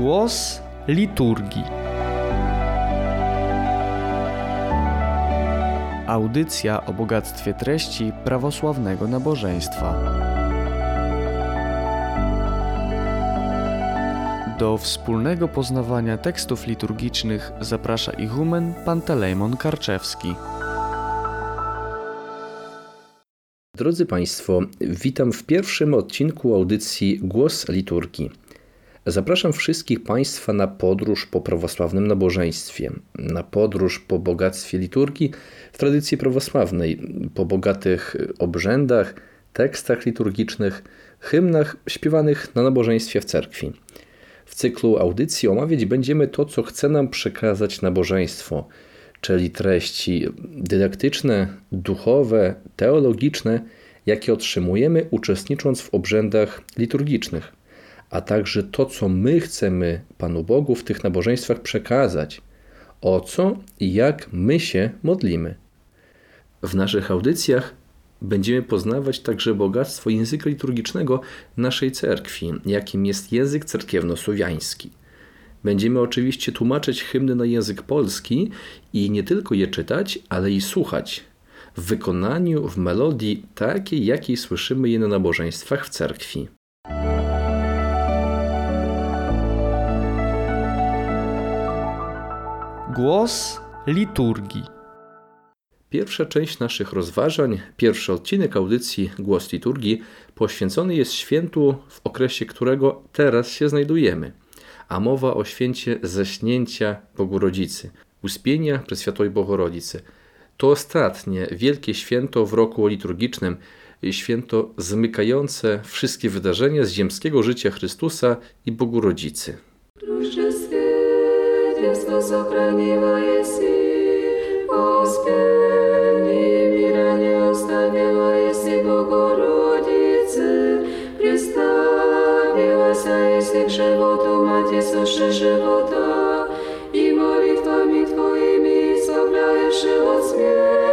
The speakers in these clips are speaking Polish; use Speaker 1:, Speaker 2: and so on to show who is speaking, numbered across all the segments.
Speaker 1: Głos liturgii. Audycja o bogactwie treści prawosławnego nabożeństwa. Do wspólnego poznawania tekstów liturgicznych zaprasza ichumen Pantelejmon Karczewski.
Speaker 2: Drodzy Państwo, witam w pierwszym odcinku audycji Głos Liturgii. Zapraszam wszystkich Państwa na podróż po prawosławnym nabożeństwie, na podróż po bogactwie liturgii w tradycji prawosławnej, po bogatych obrzędach, tekstach liturgicznych, hymnach śpiewanych na nabożeństwie w cerkwi. W cyklu audycji omawiać będziemy to, co chce nam przekazać nabożeństwo, czyli treści dydaktyczne, duchowe, teologiczne, jakie otrzymujemy uczestnicząc w obrzędach liturgicznych, a także to, co my chcemy Panu Bogu w tych nabożeństwach przekazać, o co i jak my się modlimy. W naszych audycjach będziemy poznawać także bogactwo języka liturgicznego naszej cerkwi, jakim jest język cerkiewno-słowiański. Będziemy oczywiście tłumaczyć hymny na język polski i nie tylko je czytać, ale i słuchać w wykonaniu, w melodii takiej, jakiej słyszymy je na nabożeństwach w cerkwi.
Speaker 1: Głos liturgii.
Speaker 2: Pierwsza część naszych rozważań, pierwszy odcinek audycji Głos liturgii poświęcony jest świętu, w okresie którego teraz się znajdujemy, a mowa o święcie zaśnięcia Bogurodzicy, uspienia przez Światłej To ostatnie wielkie święto w roku liturgicznym, święto zmykające wszystkie wydarzenia z ziemskiego życia Chrystusa i Bogu Rodzicy. Царство сохранила еси, успели мира не оставила еси Богородице, приставилась еси к животу Мати суши живота, и молитвами Твоими избавляешь от смерти.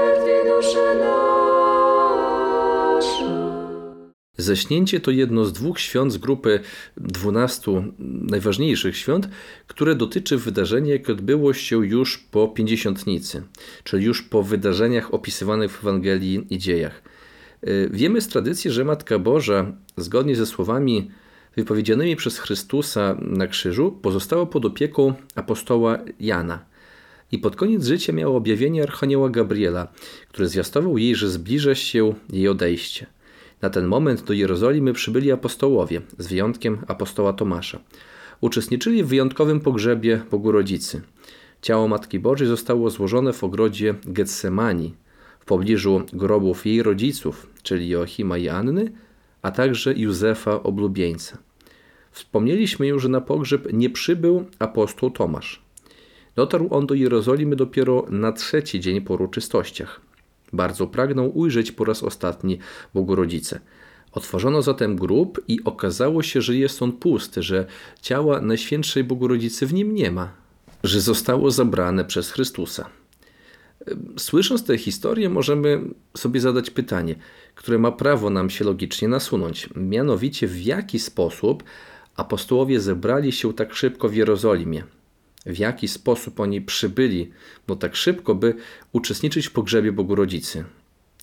Speaker 2: Zaśnięcie to jedno z dwóch świąt z grupy dwunastu najważniejszych świąt, które dotyczy wydarzenia, jakie odbyło się już po Pięćdziesiątnicy, czyli już po wydarzeniach opisywanych w Ewangelii i dziejach. Y, wiemy z tradycji, że Matka Boża, zgodnie ze słowami wypowiedzianymi przez Chrystusa na krzyżu, pozostała pod opieką apostoła Jana. I pod koniec życia miała objawienie Archanioła Gabriela, który zwiastował jej, że zbliża się jej odejście. Na ten moment do Jerozolimy przybyli apostołowie, z wyjątkiem apostoła Tomasza. Uczestniczyli w wyjątkowym pogrzebie Bogu Rodzicy. Ciało Matki Bożej zostało złożone w ogrodzie Getsemani, w pobliżu grobów jej rodziców, czyli Joachima i Anny, a także Józefa oblubieńca. Wspomnieliśmy już, że na pogrzeb nie przybył apostoł Tomasz. Dotarł on do Jerozolimy dopiero na trzeci dzień po uroczystościach. Bardzo pragnął ujrzeć po raz ostatni Bogorodzicę. Otworzono zatem grób i okazało się, że jest on pusty, że ciała Najświętszej Bogorodzicy w nim nie ma, że zostało zabrane przez Chrystusa. Słysząc tę historię, możemy sobie zadać pytanie, które ma prawo nam się logicznie nasunąć. Mianowicie, w jaki sposób apostołowie zebrali się tak szybko w Jerozolimie? W jaki sposób oni przybyli, bo tak szybko, by uczestniczyć w pogrzebie Bogu Rodzicy.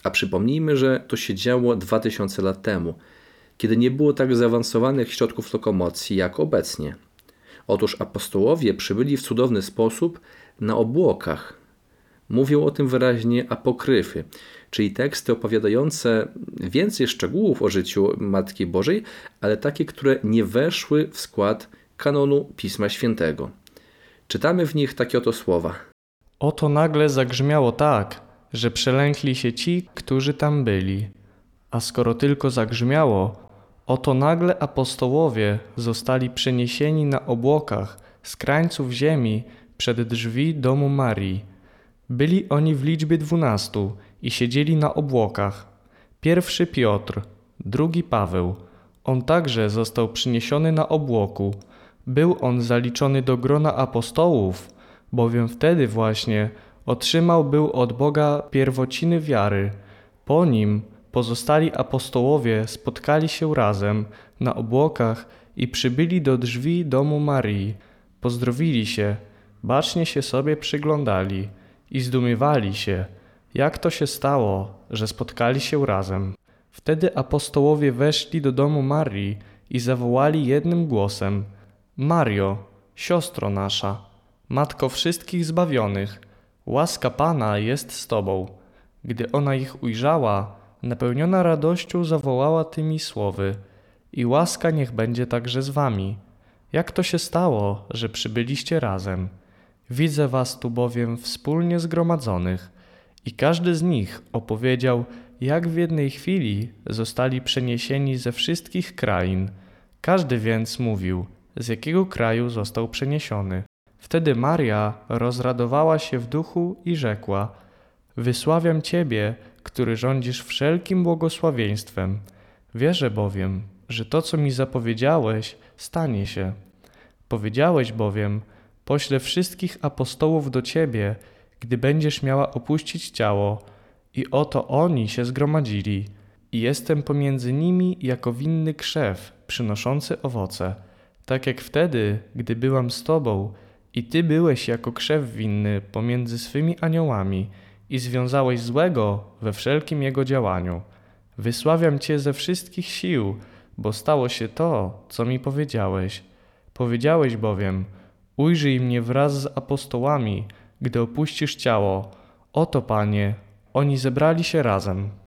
Speaker 2: A przypomnijmy, że to się działo 2000 lat temu, kiedy nie było tak zaawansowanych środków lokomocji jak obecnie. Otóż apostołowie przybyli w cudowny sposób na obłokach. Mówią o tym wyraźnie apokryfy, czyli teksty opowiadające więcej szczegółów o życiu Matki Bożej, ale takie, które nie weszły w skład kanonu Pisma Świętego. Czytamy w nich takie oto słowa.
Speaker 1: Oto nagle zagrzmiało tak, że przelękli się ci, którzy tam byli. A skoro tylko zagrzmiało, oto nagle apostołowie zostali przeniesieni na obłokach z krańców ziemi przed drzwi domu Marii. Byli oni w liczbie dwunastu i siedzieli na obłokach. Pierwszy Piotr, drugi Paweł. On także został przyniesiony na obłoku był on zaliczony do grona apostołów, bowiem wtedy właśnie otrzymał był od Boga pierwociny wiary. Po nim pozostali apostołowie spotkali się razem na obłokach i przybyli do drzwi domu Marii. Pozdrowili się, bacznie się sobie przyglądali i zdumiewali się, jak to się stało, że spotkali się razem. Wtedy apostołowie weszli do domu Marii i zawołali jednym głosem: Mario, siostro nasza, matko wszystkich zbawionych, łaska Pana jest z tobą. Gdy ona ich ujrzała, napełniona radością zawołała tymi słowy: I łaska niech będzie także z wami. Jak to się stało, że przybyliście razem? Widzę was tu bowiem wspólnie zgromadzonych. I każdy z nich opowiedział, jak w jednej chwili zostali przeniesieni ze wszystkich krain. Każdy więc mówił, z jakiego kraju został przeniesiony. Wtedy Maria rozradowała się w duchu i rzekła: Wysławiam Ciebie, który rządzisz wszelkim błogosławieństwem. Wierzę bowiem, że to, co mi zapowiedziałeś, stanie się. Powiedziałeś bowiem: Poślę wszystkich apostołów do Ciebie, gdy będziesz miała opuścić ciało. I oto oni się zgromadzili, i jestem pomiędzy nimi jako winny krzew, przynoszący owoce. Tak jak wtedy, gdy byłam z Tobą, i Ty byłeś jako krzew winny pomiędzy swymi aniołami, i związałeś złego we wszelkim jego działaniu. Wysławiam Cię ze wszystkich sił, bo stało się to, co mi powiedziałeś. Powiedziałeś bowiem: Ujrzyj mnie wraz z apostołami, gdy opuścisz ciało. Oto, Panie, oni zebrali się razem.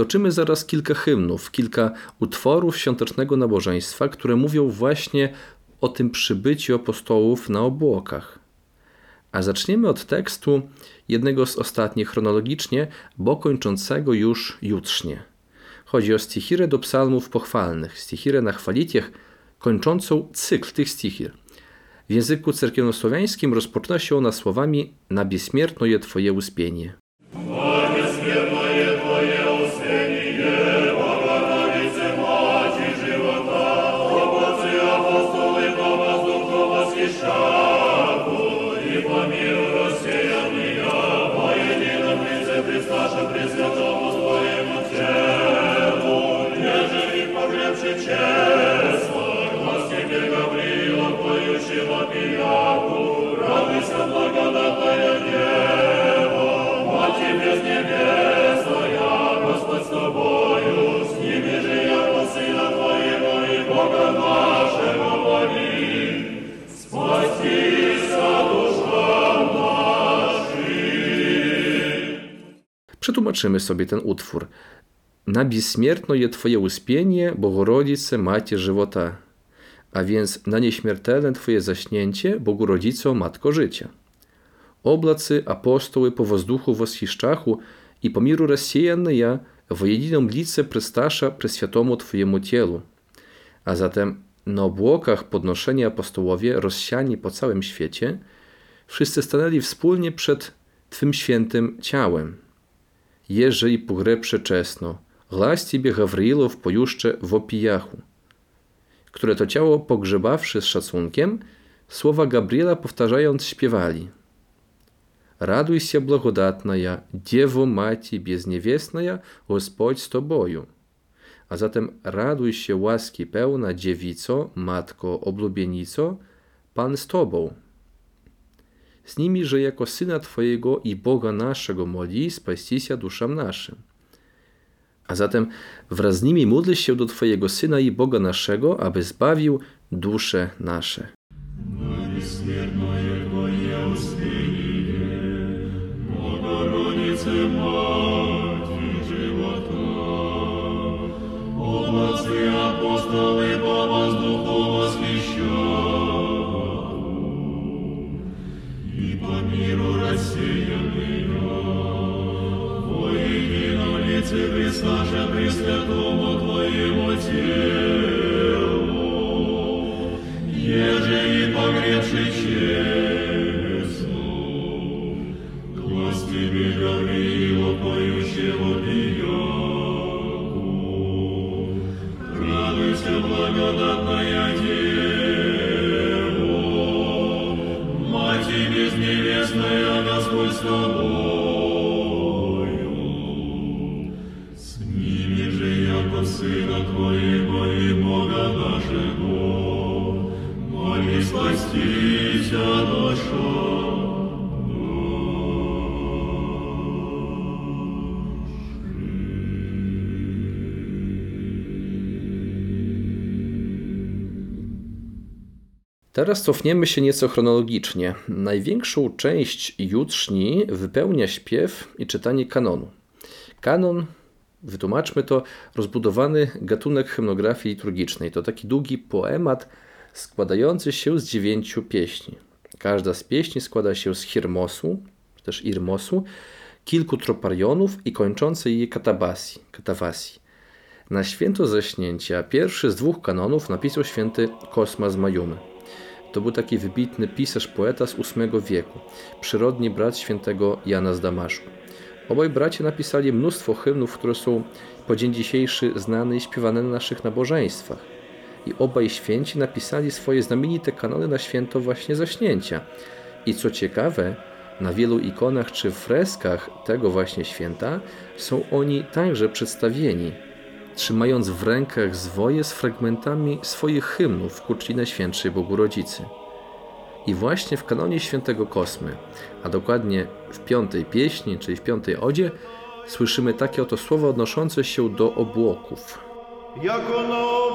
Speaker 2: Przytoczymy zaraz kilka hymnów, kilka utworów świątecznego nabożeństwa, które mówią właśnie o tym przybyciu apostołów na obłokach. A zaczniemy od tekstu jednego z ostatnich chronologicznie, bo kończącego już jutrznie. Chodzi o stichirę do psalmów pochwalnych, stichirę na chwalitiech, kończącą cykl tych stichir. W języku cerkiewnosłowiańskim rozpoczyna się ona słowami na biesmiertno je Twoje uspienie. Przetłumaczymy sobie ten utwór. Na безсмертно je Twoje uspienie, Bogorodice, Macie żywota, a więc na nieśmiertelne Twoje zaśnięcie, Bogu Rodzico, Matko życia. Oblacy, apostoły po wozduchu восхищachu i po miru rozsiejanne w jednym lice prestasza preswiatomu Twojemu cielu. A zatem na obłokach podnoszeni apostołowie rozsiani po całym świecie, wszyscy stanęli wspólnie przed Twym świętym ciałem. Jeże i pogrebsze czesno, glaś Ciebie Gawryilów pojuszcze w opijachu. Które to ciało pogrzebawszy z szacunkiem, słowa Gabriela powtarzając śpiewali. Raduj się благодатная, Dziewo Mati bezniewiestna, Господź z Tobою. A zatem raduj się łaski pełna dziewico, matko, oblubienico, Pan z Tobą. Z nimi, że jako Syna Twojego i Boga naszego moli, spaścisia duszam naszym. A zatem wraz z nimi módl się do Twojego Syna i Boga naszego, aby zbawił dusze nasze.
Speaker 3: Богородице, Матерь живота, Облацы апостолы по воздуху лице Христа же Пресвятому Твоему телу, Еже и погребший честно, Глаз тебе Гавриила, поющего пияку. Радуйся, благодатная Дева,
Speaker 2: Teraz cofniemy się nieco chronologicznie. Największą część jutrzni wypełnia śpiew i czytanie kanonu. Kanon, wytłumaczmy to, rozbudowany gatunek hymnografii liturgicznej. To taki długi poemat składający się z dziewięciu pieśni. Każda z pieśni składa się z hirmosu, czy też irmosu, kilku troparionów i kończącej je katabasi, katawasi. Na święto zaśnięcia pierwszy z dwóch kanonów napisał święty Kosma z Majumy. To był taki wybitny pisarz, poeta z VIII wieku, przyrodni brat świętego Jana z Damaszku. Obaj bracia napisali mnóstwo hymnów, które są po dzień dzisiejszy znane i śpiewane na naszych nabożeństwach. I obaj święci napisali swoje znamienite kanony na święto właśnie zaśnięcia. I co ciekawe, na wielu ikonach czy freskach tego właśnie święta są oni także przedstawieni, trzymając w rękach zwoje z fragmentami swoich hymnów w kurczlinę Świętszej Bogurodzicy. I właśnie w kanonie Świętego Kosmy, a dokładnie w piątej pieśni, czyli w piątej odzie, słyszymy takie oto słowa odnoszące się do obłoków.
Speaker 4: Jako nowo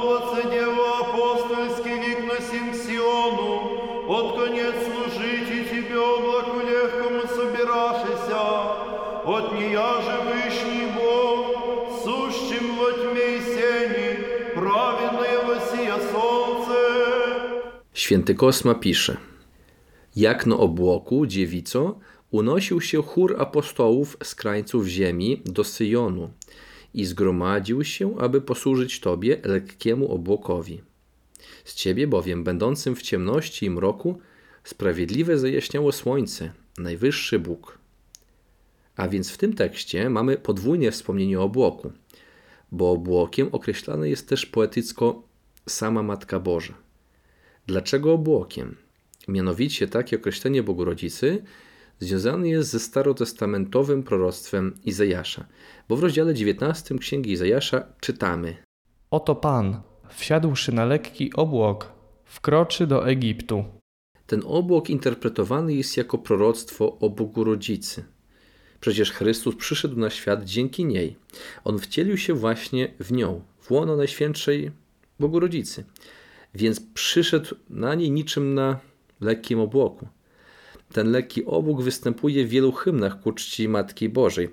Speaker 4: dzieło apostolskie
Speaker 2: Święty Kosma pisze: Jak na obłoku, dziewico, unosił się chór apostołów z krańców ziemi do Syjonu i zgromadził się, aby posłużyć Tobie, lekkiemu obłokowi. Z Ciebie bowiem, będącym w ciemności i mroku, sprawiedliwe zajaśniało słońce, najwyższy Bóg. A więc w tym tekście mamy podwójne wspomnienie o obłoku, bo obłokiem określane jest też poetycko sama Matka Boża. Dlaczego obłokiem? Mianowicie takie określenie Bogorodzicy związane jest ze starotestamentowym proroctwem Izajasza, bo w rozdziale 19 Księgi Izajasza czytamy
Speaker 1: Oto Pan, wsiadłszy na lekki obłok, wkroczy do Egiptu.
Speaker 2: Ten obłok interpretowany jest jako proroctwo o Bogu Rodzicy. Przecież Chrystus przyszedł na świat dzięki niej. On wcielił się właśnie w nią, w łono Najświętszej Bogu Rodzicy. Więc przyszedł na niej niczym na lekkim obłoku. Ten lekki obłok występuje w wielu hymnach ku czci Matki Bożej.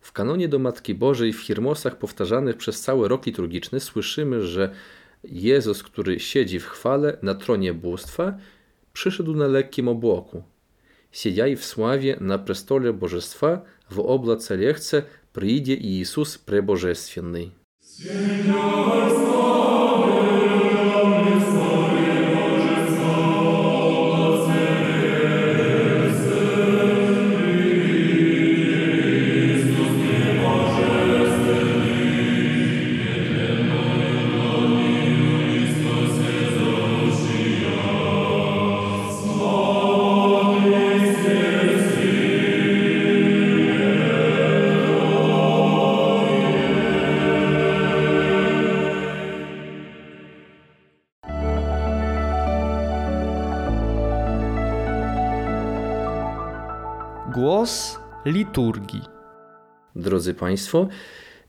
Speaker 2: W kanonie do Matki Bożej w Hirmosach powtarzanych przez cały rok liturgiczny słyszymy, że Jezus, który siedzi w chwale na tronie bóstwa, przyszedł na lekkim obłoku. Siedziaj w sławie na prestole Bożestwa, w oblace lechce przyjdzie Jezus prebożestwienny.
Speaker 1: Głos
Speaker 2: Drodzy Państwo,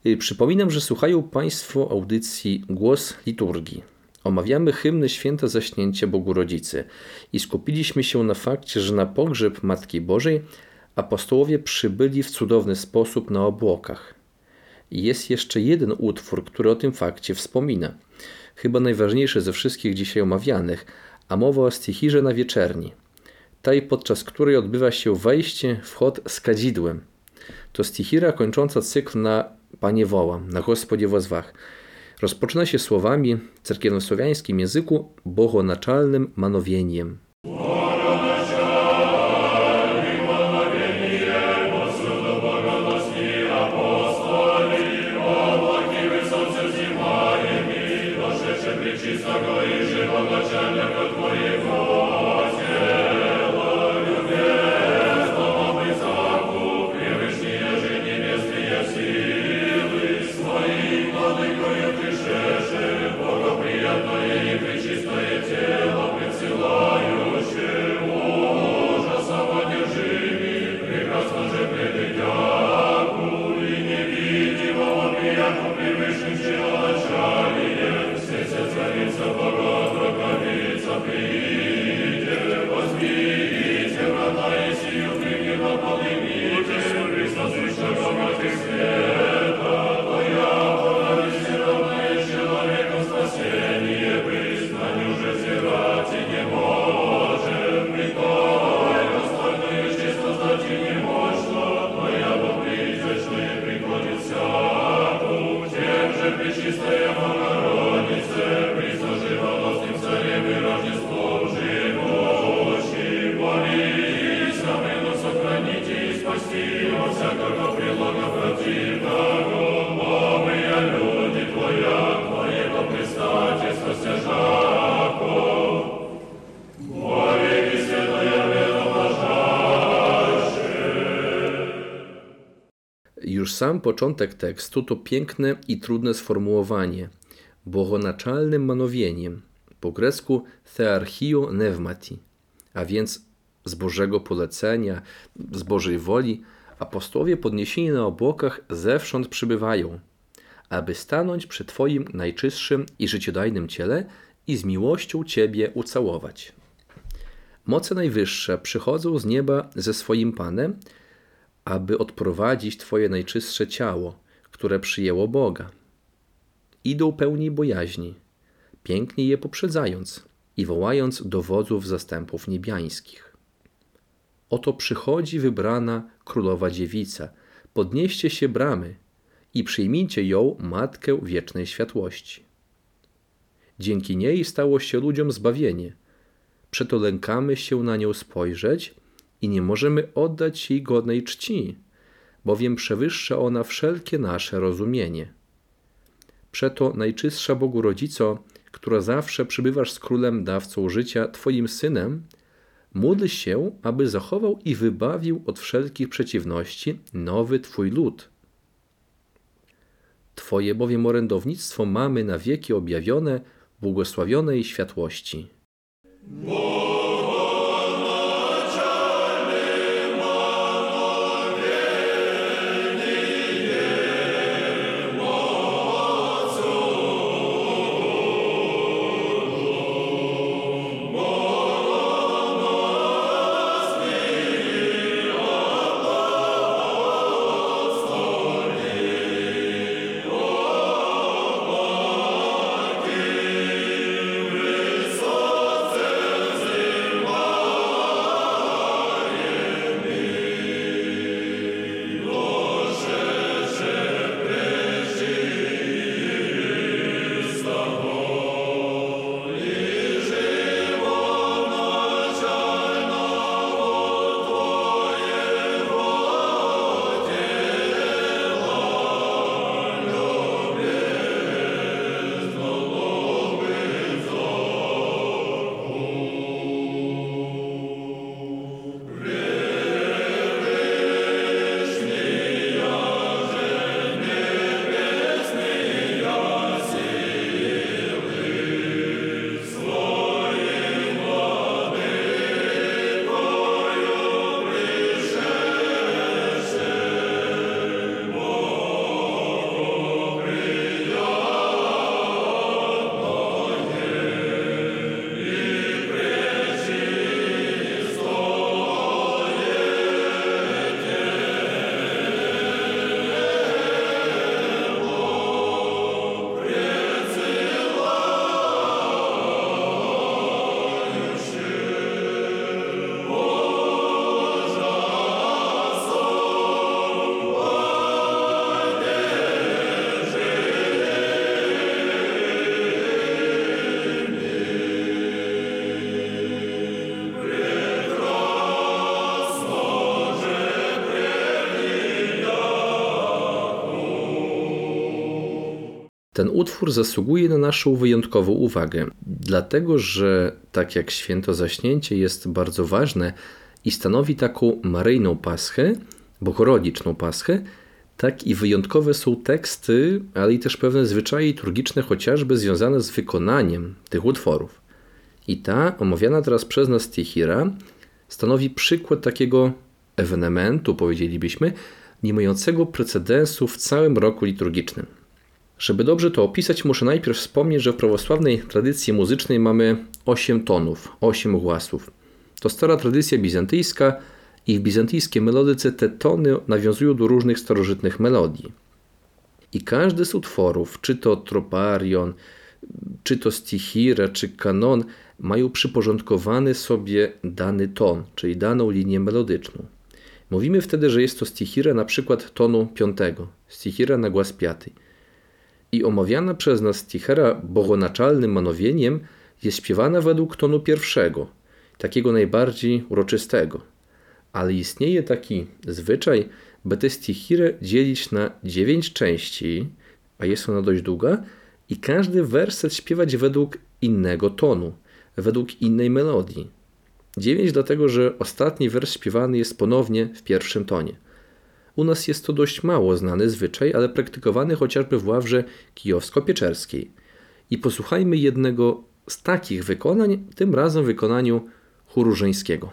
Speaker 2: Y, Przypominam, że słuchają Państwo audycji Głos Liturgii. Omawiamy hymny święta zaśnięcia Bogu Rodzicy i skupiliśmy się na fakcie, że na pogrzeb Matki Bożej apostołowie przybyli w cudowny sposób na obłokach. Jest jeszcze jeden utwór, który o tym fakcie wspomina. Chyba najważniejszy ze wszystkich dzisiaj omawianych, a mowa o stichirze na wieczerni. Tej, podczas której odbywa się wejście, wchod z kadzidłem. To stichira kończąca cykl na Panie wołam, na Gospodzie wozwach. Rozpoczyna się słowami w cerkiewnosłowiańskim języku bogonaczalnym manowieniem. Sam początek tekstu to piękne i trudne sformułowanie. Bogonaczalnym manowieniem, po grecku thearchio pneumati, a więc z Bożego polecenia, z Bożej woli, apostołowie podniesieni na obłokach zewsząd przybywają, aby stanąć przy Twoim najczystszym i życiodajnym ciele i z miłością Ciebie ucałować. Moce najwyższe przychodzą z nieba ze swoim Panem, aby odprowadzić Twoje najczystsze ciało, które przyjęło Boga. Idą pełni bojaźni, pięknie je poprzedzając i wołając do wodzów zastępów niebiańskich. Oto przychodzi wybrana królowa dziewica, podnieście się bramy i przyjmijcie ją, matkę wiecznej światłości. Dzięki niej stało się ludziom zbawienie. Przeto lękamy się na nią spojrzeć i nie możemy oddać jej godnej czci, bowiem przewyższa ona wszelkie nasze rozumienie. Przeto najczystsza Bogu Rodzico, która zawsze przybywasz z królem dawcą życia, Twoim synem, módl się, aby zachował i wybawił od wszelkich przeciwności nowy Twój lud. Twoje bowiem orędownictwo mamy na wieki objawione błogosławionej światłości.
Speaker 3: Hristos,
Speaker 2: Ten utwór zasługuje na naszą wyjątkową uwagę, dlatego że tak jak święto zaśnięcie jest bardzo ważne i stanowi taką maryjną paschę, bogorodiczną paschę, tak i wyjątkowe są teksty, ale i też pewne zwyczaje liturgiczne, chociażby związane z wykonaniem tych utworów. I ta omawiana teraz przez nas stichira stanowi przykład takiego ewenementu, powiedzielibyśmy, nie mającego precedensu w całym roku liturgicznym. Żeby dobrze to opisać, muszę najpierw wspomnieć, że w prawosławnej tradycji muzycznej mamy 8 tonów, 8 głasów. To stara tradycja bizantyjska i w bizantyjskiej melodyce te tony nawiązują do różnych starożytnych melodii. I każdy z utworów, czy to troparion, czy to stichira, czy kanon, mają przyporządkowany sobie dany ton, czyli daną linię melodyczną. Mówimy wtedy, że jest to stichira na przykład tonu piątego, stichira na głaz piąty. I omawiana przez nas stichera bogonaczalnym manowieniem jest śpiewana według tonu pierwszego, takiego najbardziej uroczystego. Ale istnieje taki zwyczaj, by tę stichirę dzielić na dziewięć części, a jest ona dość długa, i każdy werset śpiewać według innego tonu, według innej melodii. Dziewięć dlatego, że ostatni wers śpiewany jest ponownie w pierwszym tonie. U nas jest to dość mało znany zwyczaj, ale praktykowany chociażby w ławrze kijowsko-pieczerskiej. I posłuchajmy jednego z takich wykonań, tym razem w wykonaniu chóru żeńskiego.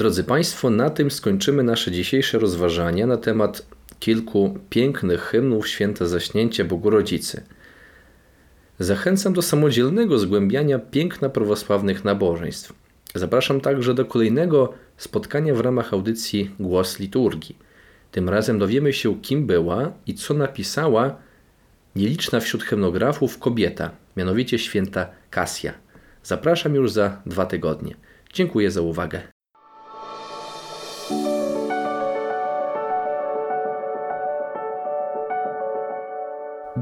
Speaker 2: Drodzy Państwo, na tym skończymy nasze dzisiejsze rozważania na temat kilku pięknych hymnów święta zaśnięcia Bogu Rodzicy. Zachęcam do samodzielnego zgłębiania piękna prawosławnych nabożeństw. Zapraszam także do kolejnego spotkania w ramach audycji Głos Liturgii. Tym razem dowiemy się, kim była i co napisała nieliczna wśród hymnografów kobieta, mianowicie święta Kasja. Zapraszam już za dwa tygodnie. Dziękuję za uwagę.